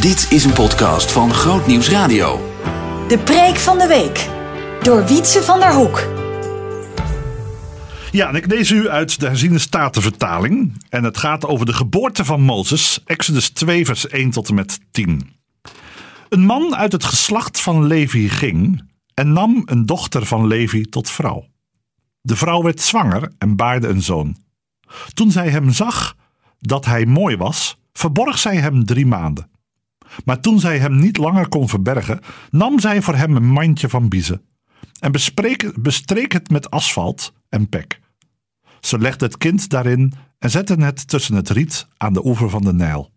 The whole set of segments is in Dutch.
Dit is een podcast van Groot Nieuws Radio. De preek van de week. Door Wietse van der Hoek. Ja, en ik lees u uit de herziene statenvertaling. En het gaat over de geboorte van Mozes, Exodus 2, vers 1 tot en met 10. Een man uit het geslacht van Levi ging en nam een dochter van Levi tot vrouw. De vrouw werd zwanger en baarde een zoon. Toen zij hem zag dat hij mooi was, verborg zij hem drie maanden. Maar toen zij hem niet langer kon verbergen, nam zij voor hem een mandje van biezen en bestreek het met asfalt en pek. Ze legde het kind daarin en zette het tussen het riet aan de oever van de Nijl.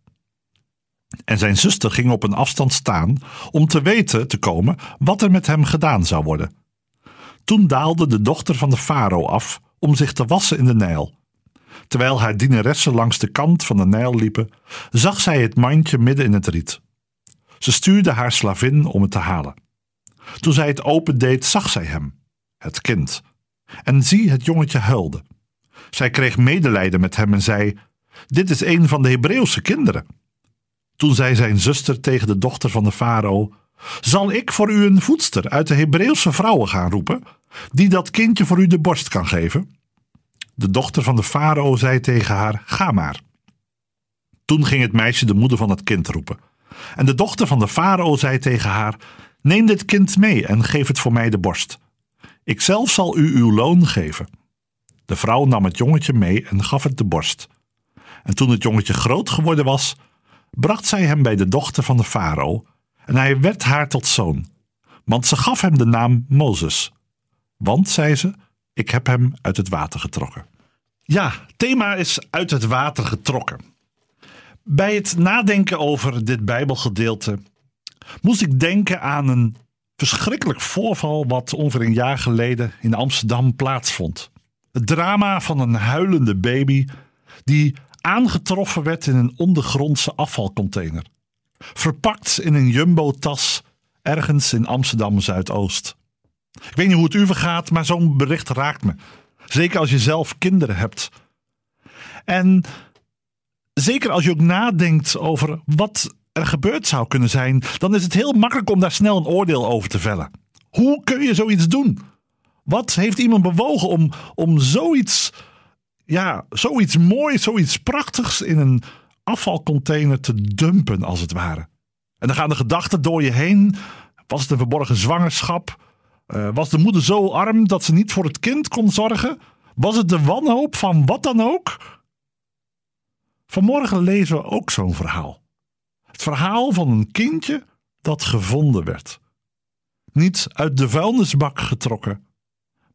En zijn zuster ging op een afstand staan om te weten te komen wat er met hem gedaan zou worden. Toen daalde de dochter van de farao af om zich te wassen in de Nijl. Terwijl haar dieneressen langs de kant van de Nijl liepen, zag zij het mandje midden in het riet. Ze stuurde haar slavin om het te halen. Toen zij het opendeed, zag zij hem, het kind. En zie, het jongetje huilde. Zij kreeg medelijden met hem en zei: Dit is een van de Hebreeuwse kinderen. Toen zei zijn zuster tegen de dochter van de farao: Zal ik voor u een voedster uit de Hebreeuwse vrouwen gaan roepen, die dat kindje voor u de borst kan geven? De dochter van de farao zei tegen haar: Ga maar. Toen ging het meisje de moeder van het kind roepen. En de dochter van de farao zei tegen haar: Neem dit kind mee en geef het voor mij de borst. Ikzelf zal u uw loon geven. De vrouw nam het jongetje mee en gaf het de borst. En toen het jongetje groot geworden was, bracht zij hem bij de dochter van de farao, en hij werd haar tot zoon. Want ze gaf hem de naam Mozes. Want, zei ze, ik heb hem uit het water getrokken. Ja, thema is uit het water getrokken. Bij het nadenken over dit Bijbelgedeelte moest ik denken aan een verschrikkelijk voorval wat ongeveer een jaar geleden in Amsterdam plaatsvond. Het drama van een huilende baby die aangetroffen werd in een ondergrondse afvalcontainer. Verpakt in een jumbo-tas ergens in Amsterdam Zuidoost. Ik weet niet hoe het u vergaat, maar zo'n bericht raakt me. Zeker als je zelf kinderen hebt. En zeker als je ook nadenkt over wat er gebeurd zou kunnen zijn, dan is het heel makkelijk om daar snel een oordeel over te vellen. Hoe kun je zoiets doen? Wat heeft iemand bewogen om, om zoiets, ja, zoiets moois, zoiets prachtigs in een afvalcontainer te dumpen, als het ware? En dan gaan de gedachten door je heen. Was het een verborgen zwangerschap? Uh, was de moeder zo arm dat ze niet voor het kind kon zorgen? Was het de wanhoop van wat dan ook? Vanmorgen lezen we ook zo'n verhaal. Het verhaal van een kindje dat gevonden werd. Niet uit de vuilnisbak getrokken,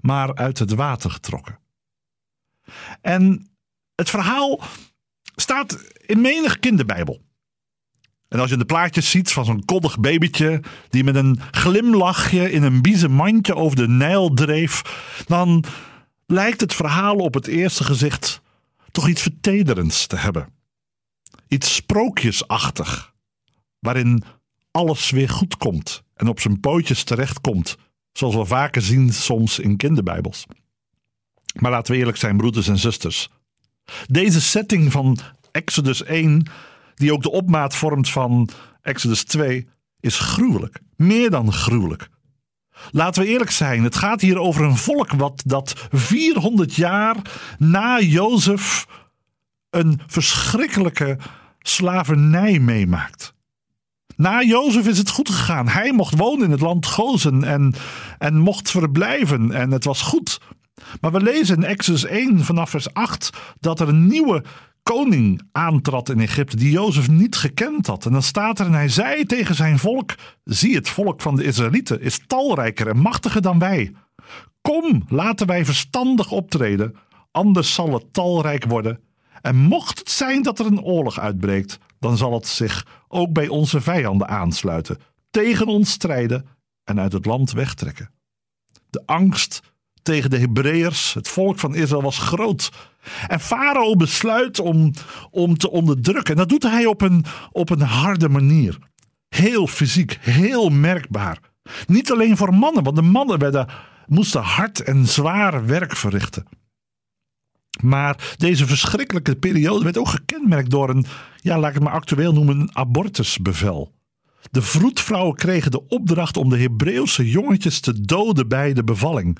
maar uit het water getrokken. En het verhaal staat in menig kinderbijbel. En als je de plaatjes ziet van zo'n koddig babytje die met een glimlachje in een biezen mandje over de Nijl dreef, dan lijkt het verhaal op het eerste gezicht toch iets vertederends te hebben. Iets sprookjesachtig, waarin alles weer goed komt en op zijn pootjes terechtkomt, zoals we vaker zien soms in kinderbijbels. Maar laten we eerlijk zijn, broeders en zusters. Deze setting van Exodus 1, die ook de opmaat vormt van Exodus 2, is gruwelijk. Meer dan gruwelijk. Laten we eerlijk zijn, het gaat hier over een volk wat dat 400 jaar na Jozef een verschrikkelijke slavernij meemaakt. Na Jozef is het goed gegaan. Hij mocht wonen in het land Gozen en, en mocht verblijven en het was goed. Maar we lezen in Exodus 1 vanaf vers 8 dat er een nieuwe koning aantrad in Egypte die Jozef niet gekend had. En dan staat er en hij zei tegen zijn volk, zie het volk van de Israëlieten is talrijker en machtiger dan wij. Kom, laten wij verstandig optreden, anders zal het talrijk worden. En mocht het zijn dat er een oorlog uitbreekt, dan zal het zich ook bij onze vijanden aansluiten, tegen ons strijden en uit het land wegtrekken. De angst tegen de Hebreërs, het volk van Israël, was groot. En Farao besluit om, om te onderdrukken. En dat doet hij op een, op een harde manier. Heel fysiek, heel merkbaar. Niet alleen voor mannen, want de mannen werden, moesten hard en zwaar werk verrichten. Maar deze verschrikkelijke periode werd ook gekenmerkt door een, ja, laat ik het maar actueel noemen, een abortusbevel. De vroedvrouwen kregen de opdracht om de Hebreeuwse jongetjes te doden bij de bevalling.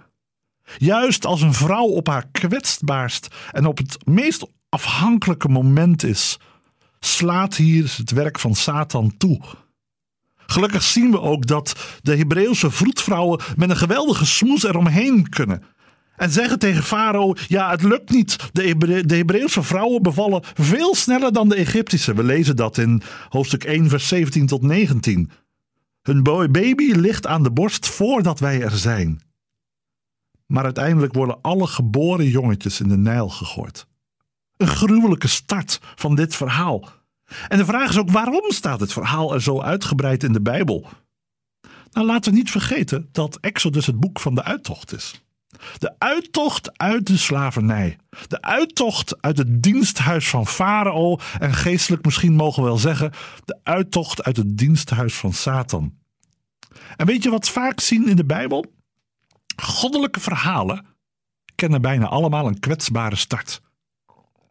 Juist als een vrouw op haar kwetsbaarst en op het meest afhankelijke moment is, slaat hier het werk van Satan toe. Gelukkig zien we ook dat de Hebreeuwse vroedvrouwen met een geweldige smoes eromheen kunnen. En zeggen tegen Farao: Ja, het lukt niet. De, de Hebreeuwse vrouwen bevallen veel sneller dan de Egyptische. We lezen dat in hoofdstuk 1, vers 17 tot 19. Hun baby ligt aan de borst voordat wij er zijn. Maar uiteindelijk worden alle geboren jongetjes in de Nijl gegooid. Een gruwelijke start van dit verhaal. En de vraag is ook waarom staat het verhaal er zo uitgebreid in de Bijbel? Nou, laten we niet vergeten dat Exodus het boek van de uittocht is. De uittocht uit de slavernij. De uittocht uit het diensthuis van Farao. En geestelijk misschien mogen we wel zeggen, de uittocht uit het diensthuis van Satan. En weet je wat vaak zien in de Bijbel? Goddelijke verhalen kennen bijna allemaal een kwetsbare start.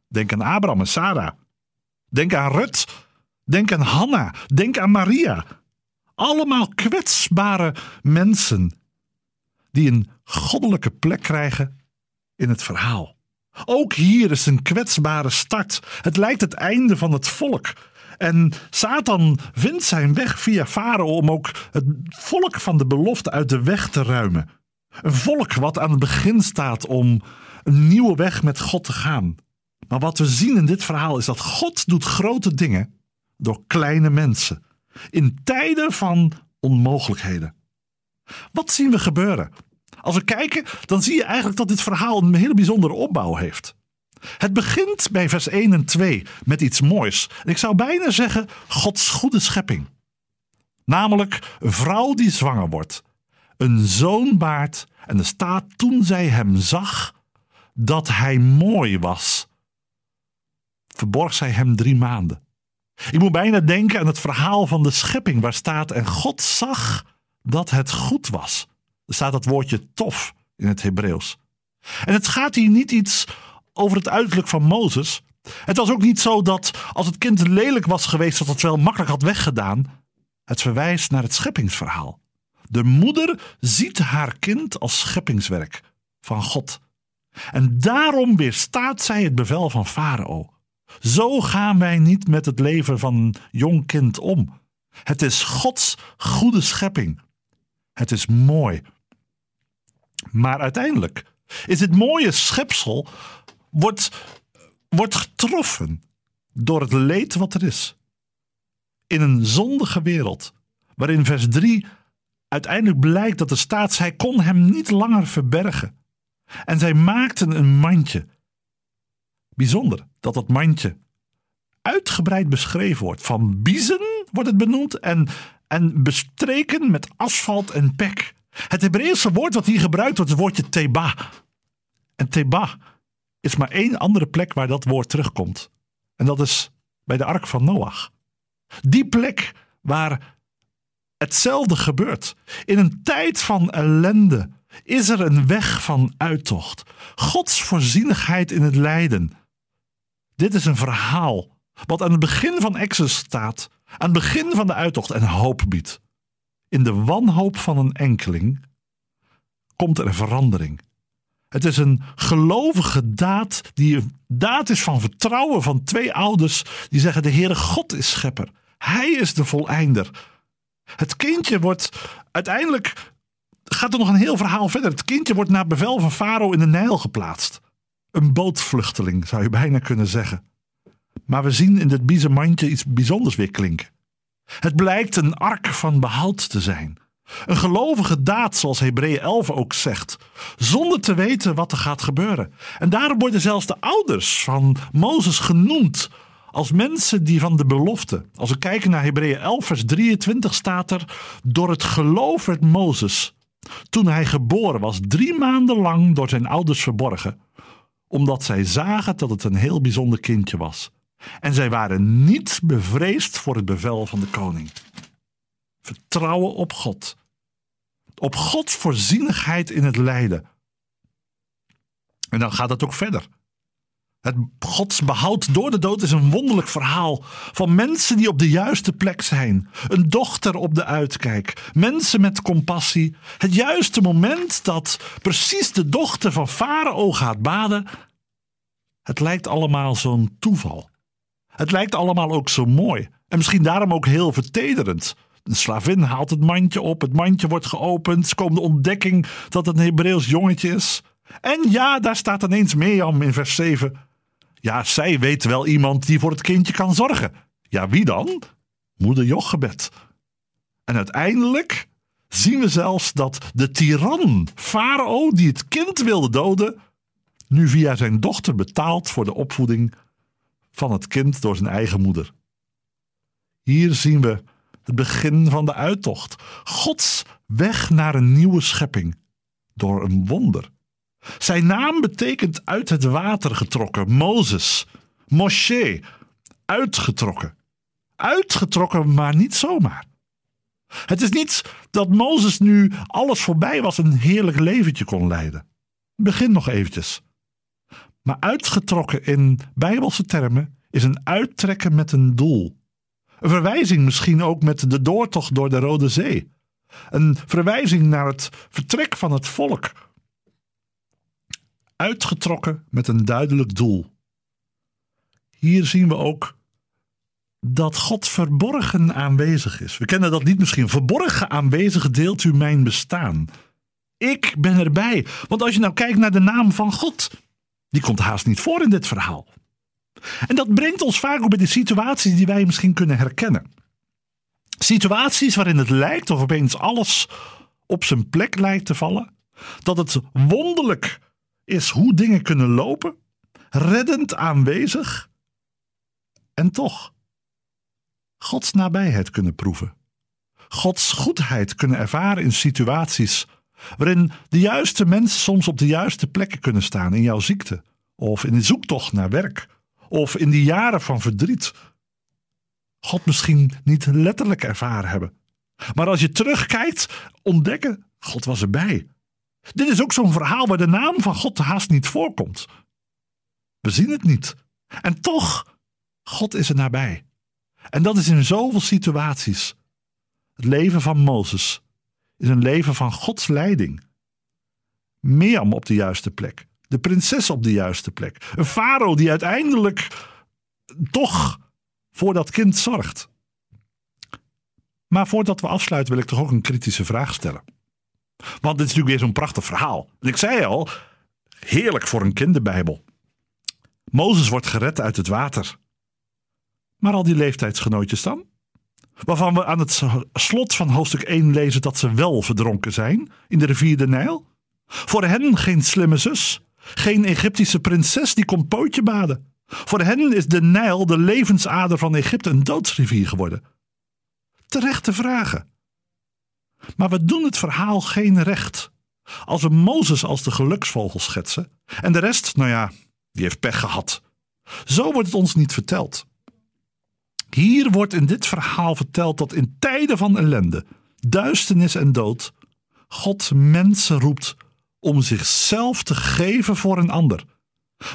Denk aan Abraham en Sarah. Denk aan Rut. Denk aan Hanna. Denk aan Maria. Allemaal kwetsbare mensen die een goddelijke plek krijgen in het verhaal. Ook hier is een kwetsbare start. Het lijkt het einde van het volk. En Satan vindt zijn weg via Farao om ook het volk van de belofte uit de weg te ruimen. Een volk wat aan het begin staat om een nieuwe weg met God te gaan. Maar wat we zien in dit verhaal is dat God doet grote dingen door kleine mensen. In tijden van onmogelijkheden. Wat zien we gebeuren? Als we kijken, dan zie je eigenlijk dat dit verhaal een hele bijzondere opbouw heeft. Het begint bij vers 1 en 2 met iets moois. ik zou bijna zeggen Gods goede schepping. Namelijk een vrouw die zwanger wordt, een zoon baart en er staat toen zij hem zag dat hij mooi was, verborg zij hem drie maanden. Ik moet bijna denken aan het verhaal van de schepping waar staat en God zag dat het goed was. Er staat dat woordje tof in het Hebreeuws. En het gaat hier niet iets over het uiterlijk van Mozes. Het was ook niet zo dat als het kind lelijk was geweest, dat het wel makkelijk had weggedaan. Het verwijst naar het scheppingsverhaal. De moeder ziet haar kind als scheppingswerk van God. En daarom weerstaat zij het bevel van Farao. Zo gaan wij niet met het leven van een jong kind om. Het is Gods goede schepping. Het is mooi. Maar uiteindelijk is dit mooie schepsel wordt, wordt getroffen door het leed wat er is. In een zondige wereld, waarin vers 3 uiteindelijk blijkt dat er staat, zij kon hem niet langer verbergen. En zij maakten een mandje. Bijzonder dat dat mandje uitgebreid beschreven wordt. Van biezen wordt het benoemd en, en bestreken met asfalt en pek. Het Hebreeuwse woord wat hier gebruikt wordt, het woordje teba. En teba is maar één andere plek waar dat woord terugkomt. En dat is bij de ark van Noach. Die plek waar hetzelfde gebeurt. In een tijd van ellende is er een weg van uittocht. Gods voorzienigheid in het lijden. Dit is een verhaal wat aan het begin van Exodus staat, aan het begin van de uittocht en hoop biedt. In de wanhoop van een enkeling komt er een verandering. Het is een gelovige daad die een daad is van vertrouwen van twee ouders die zeggen de Heere God is schepper. Hij is de voleinder. Het kindje wordt uiteindelijk gaat er nog een heel verhaal verder. Het kindje wordt naar bevel van Farao in de Nijl geplaatst. Een bootvluchteling zou je bijna kunnen zeggen. Maar we zien in dit biezenmandje iets bijzonders weer klinken. Het blijkt een ark van behoud te zijn. Een gelovige daad, zoals Hebreeën 11 ook zegt, zonder te weten wat er gaat gebeuren. En daarom worden zelfs de ouders van Mozes genoemd als mensen die van de belofte. Als we kijken naar Hebreeën 11, vers 23 staat er: Door het geloof werd Mozes, toen hij geboren was, drie maanden lang door zijn ouders verborgen, omdat zij zagen dat het een heel bijzonder kindje was. En zij waren niet bevreesd voor het bevel van de koning. Vertrouwen op God. Op Gods voorzienigheid in het lijden. En dan gaat het ook verder. Het Gods behoud door de dood is een wonderlijk verhaal van mensen die op de juiste plek zijn. Een dochter op de uitkijk, mensen met compassie. Het juiste moment dat precies de dochter van Farao gaat baden. Het lijkt allemaal zo'n toeval. Het lijkt allemaal ook zo mooi en misschien daarom ook heel vertederend. De slavin haalt het mandje op, het mandje wordt geopend, komt de ontdekking dat het een Hebreeuws jongetje is. En ja, daar staat ineens Mirjam in vers 7. Ja, zij weet wel iemand die voor het kindje kan zorgen. Ja, wie dan? Moeder Jochebed. En uiteindelijk zien we zelfs dat de tiran, Farao, die het kind wilde doden, nu via zijn dochter betaalt voor de opvoeding van het kind door zijn eigen moeder. Hier zien we het begin van de uittocht. Gods weg naar een nieuwe schepping door een wonder. Zijn naam betekent uit het water getrokken, Mozes, Moshe, uitgetrokken. Uitgetrokken, maar niet zomaar. Het is niet dat Mozes nu alles voorbij was en een heerlijk leventje kon leiden. Begin nog eventjes. Maar uitgetrokken in bijbelse termen is een uittrekken met een doel. Een verwijzing misschien ook met de doortocht door de Rode Zee. Een verwijzing naar het vertrek van het volk uitgetrokken met een duidelijk doel. Hier zien we ook dat God verborgen aanwezig is. We kennen dat niet misschien. Verborgen aanwezig deelt u mijn bestaan. Ik ben erbij. Want als je nou kijkt naar de naam van God, die komt haast niet voor in dit verhaal. En dat brengt ons vaak ook bij de situaties die wij misschien kunnen herkennen. Situaties waarin het lijkt of opeens alles op zijn plek lijkt te vallen. Dat het wonderlijk is hoe dingen kunnen lopen, reddend aanwezig en toch Gods nabijheid kunnen proeven. Gods goedheid kunnen ervaren in situaties waarin de juiste mensen soms op de juiste plekken kunnen staan in jouw ziekte, of in de zoektocht naar werk, of in die jaren van verdriet. God misschien niet letterlijk ervaren hebben. Maar als je terugkijkt, ontdekken, God was erbij. Dit is ook zo'n verhaal waar de naam van God haast niet voorkomt. We zien het niet. En toch, God is er nabij. En dat is in zoveel situaties. Het leven van Mozes is een leven van Gods leiding. Mirjam op de juiste plek. De prinses op de juiste plek. Een farao die uiteindelijk toch voor dat kind zorgt. Maar voordat we afsluiten wil ik toch ook een kritische vraag stellen. Want dit is natuurlijk weer zo'n prachtig verhaal. Ik zei al, heerlijk voor een kinderbijbel. Mozes wordt gered uit het water. Maar al die leeftijdsgenootjes dan? Waarvan we aan het slot van hoofdstuk 1 lezen dat ze wel verdronken zijn in de rivier de Nijl. Voor hen geen slimme zus, geen Egyptische prinses die komt pootje baden. Voor hen is de Nijl, de levensader van Egypte, een doodsrivier geworden. Terechte vragen. Maar we doen het verhaal geen recht. Als we Mozes als de geluksvogel schetsen en de rest, nou ja, die heeft pech gehad. Zo wordt het ons niet verteld. Hier wordt in dit verhaal verteld dat in tijden van ellende, duisternis en dood, God mensen roept om zichzelf te geven voor een ander.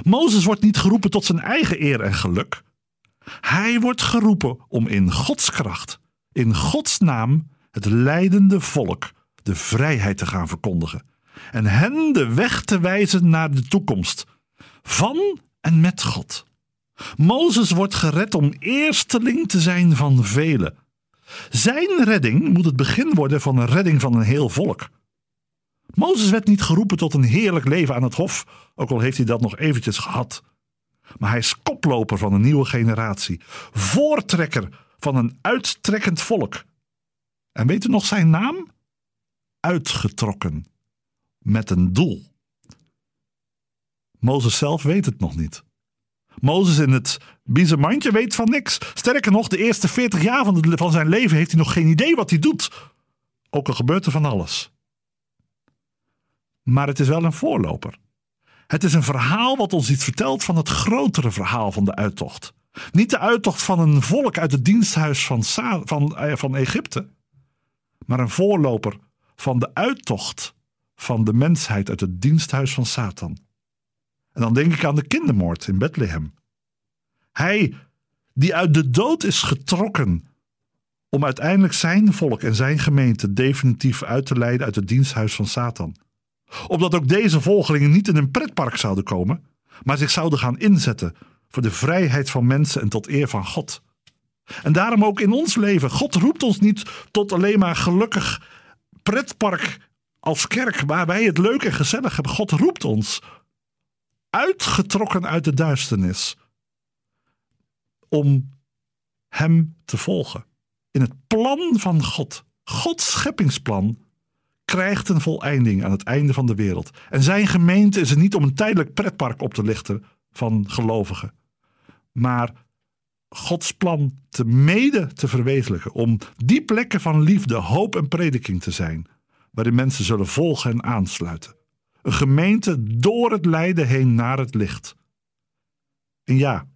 Mozes wordt niet geroepen tot zijn eigen eer en geluk. Hij wordt geroepen om in Gods kracht, in Gods naam, het leidende volk de vrijheid te gaan verkondigen en hen de weg te wijzen naar de toekomst van en met God. Mozes wordt gered om eersteling te zijn van velen. Zijn redding moet het begin worden van een redding van een heel volk. Mozes werd niet geroepen tot een heerlijk leven aan het hof, ook al heeft hij dat nog eventjes gehad. Maar hij is koploper van een nieuwe generatie, voortrekker van een uittrekkend volk. En weet u nog zijn naam? Uitgetrokken, met een doel. Mozes zelf weet het nog niet. Mozes in het biezenmandje weet van niks. Sterker nog, de eerste 40 jaar van, zijn leven heeft hij nog geen idee wat hij doet. Ook al gebeurt er van alles. Maar het is wel een voorloper. Het is een verhaal wat ons iets vertelt van het grotere verhaal van de uittocht. Niet de uittocht van een volk uit het diensthuis van, van, eh, van Egypte, maar een voorloper van de uittocht van de mensheid uit het diensthuis van Satan. En dan denk ik aan de kindermoord in Bethlehem. Hij die uit de dood is getrokken om uiteindelijk zijn volk en zijn gemeente definitief uit te leiden uit het diensthuis van Satan. Opdat ook deze volgelingen niet in een pretpark zouden komen, maar zich zouden gaan inzetten voor de vrijheid van mensen en tot eer van God. En daarom ook in ons leven. God roept ons niet tot alleen maar gelukkig pretpark als kerk waar wij het leuk en gezellig hebben. God roept ons uitgetrokken uit de duisternis om Hem te volgen. In het plan van God, Gods scheppingsplan, krijgt een voleinding aan het einde van de wereld. En zijn gemeente is er niet om een tijdelijk pretpark op te lichten van gelovigen, maar Gods plan te mede te verwezenlijken. Om die plekken van liefde, hoop en prediking te zijn, waarin mensen zullen volgen en aansluiten. Een gemeente door het lijden heen naar het licht. En ja,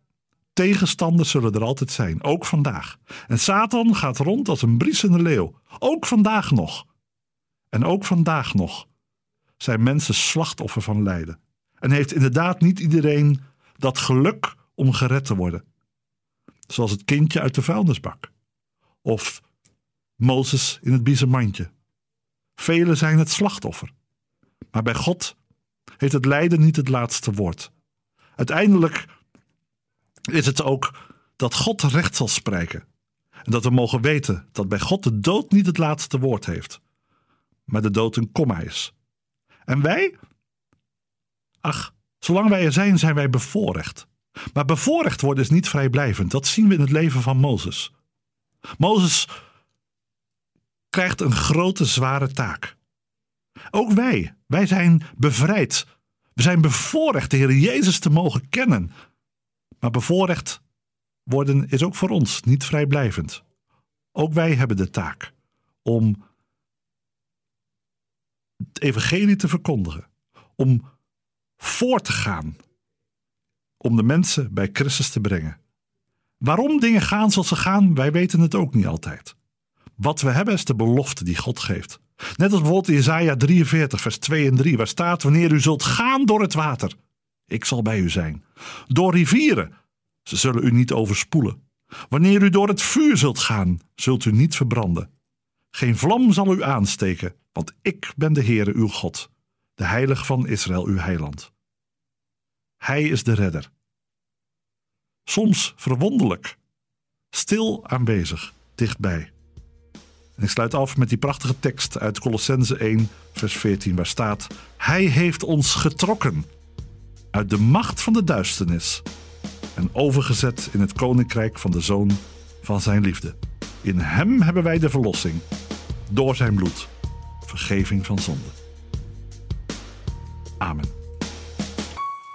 tegenstanders zullen er altijd zijn, ook vandaag. En Satan gaat rond als een briesende leeuw, ook vandaag nog. En ook vandaag nog zijn mensen slachtoffer van lijden. En heeft inderdaad niet iedereen dat geluk om gered te worden. Zoals het kindje uit de vuilnisbak. Of Mozes in het biezenmandje. Velen zijn het slachtoffer. Maar bij God heeft het lijden niet het laatste woord. Uiteindelijk is het ook dat God recht zal spreken. En dat we mogen weten dat bij God de dood niet het laatste woord heeft, maar de dood een komma is. En wij? Ach, zolang wij er zijn, zijn wij bevoorrecht. Maar bevoorrecht worden is niet vrijblijvend. Dat zien we in het leven van Mozes. Mozes krijgt een grote, zware taak. Ook wij, wij zijn bevrijd. We zijn bevoorrecht de Heer Jezus te mogen kennen. Maar bevoorrecht worden is ook voor ons niet vrijblijvend. Ook wij hebben de taak om het evangelie te verkondigen, om voor te gaan om de mensen bij Christus te brengen. Waarom dingen gaan zoals ze gaan, wij weten het ook niet altijd. Wat we hebben is de belofte die God geeft. Net als bijvoorbeeld Jesaja 43, vers 2 en 3, waar staat: Wanneer u zult gaan door het water, ik zal bij u zijn. Door rivieren, ze zullen u niet overspoelen. Wanneer u door het vuur zult gaan, zult u niet verbranden. Geen vlam zal u aansteken, want ik ben de Heere uw God, de Heilige van Israël, uw heiland. Hij is de redder. Soms verwonderlijk, stil aanwezig, dichtbij. En ik sluit af met die prachtige tekst uit Colossense 1, vers 14, waar staat: Hij heeft ons getrokken uit de macht van de duisternis en overgezet in het koninkrijk van de zoon van zijn liefde. In hem hebben wij de verlossing, door zijn bloed, vergeving van zonde. Amen.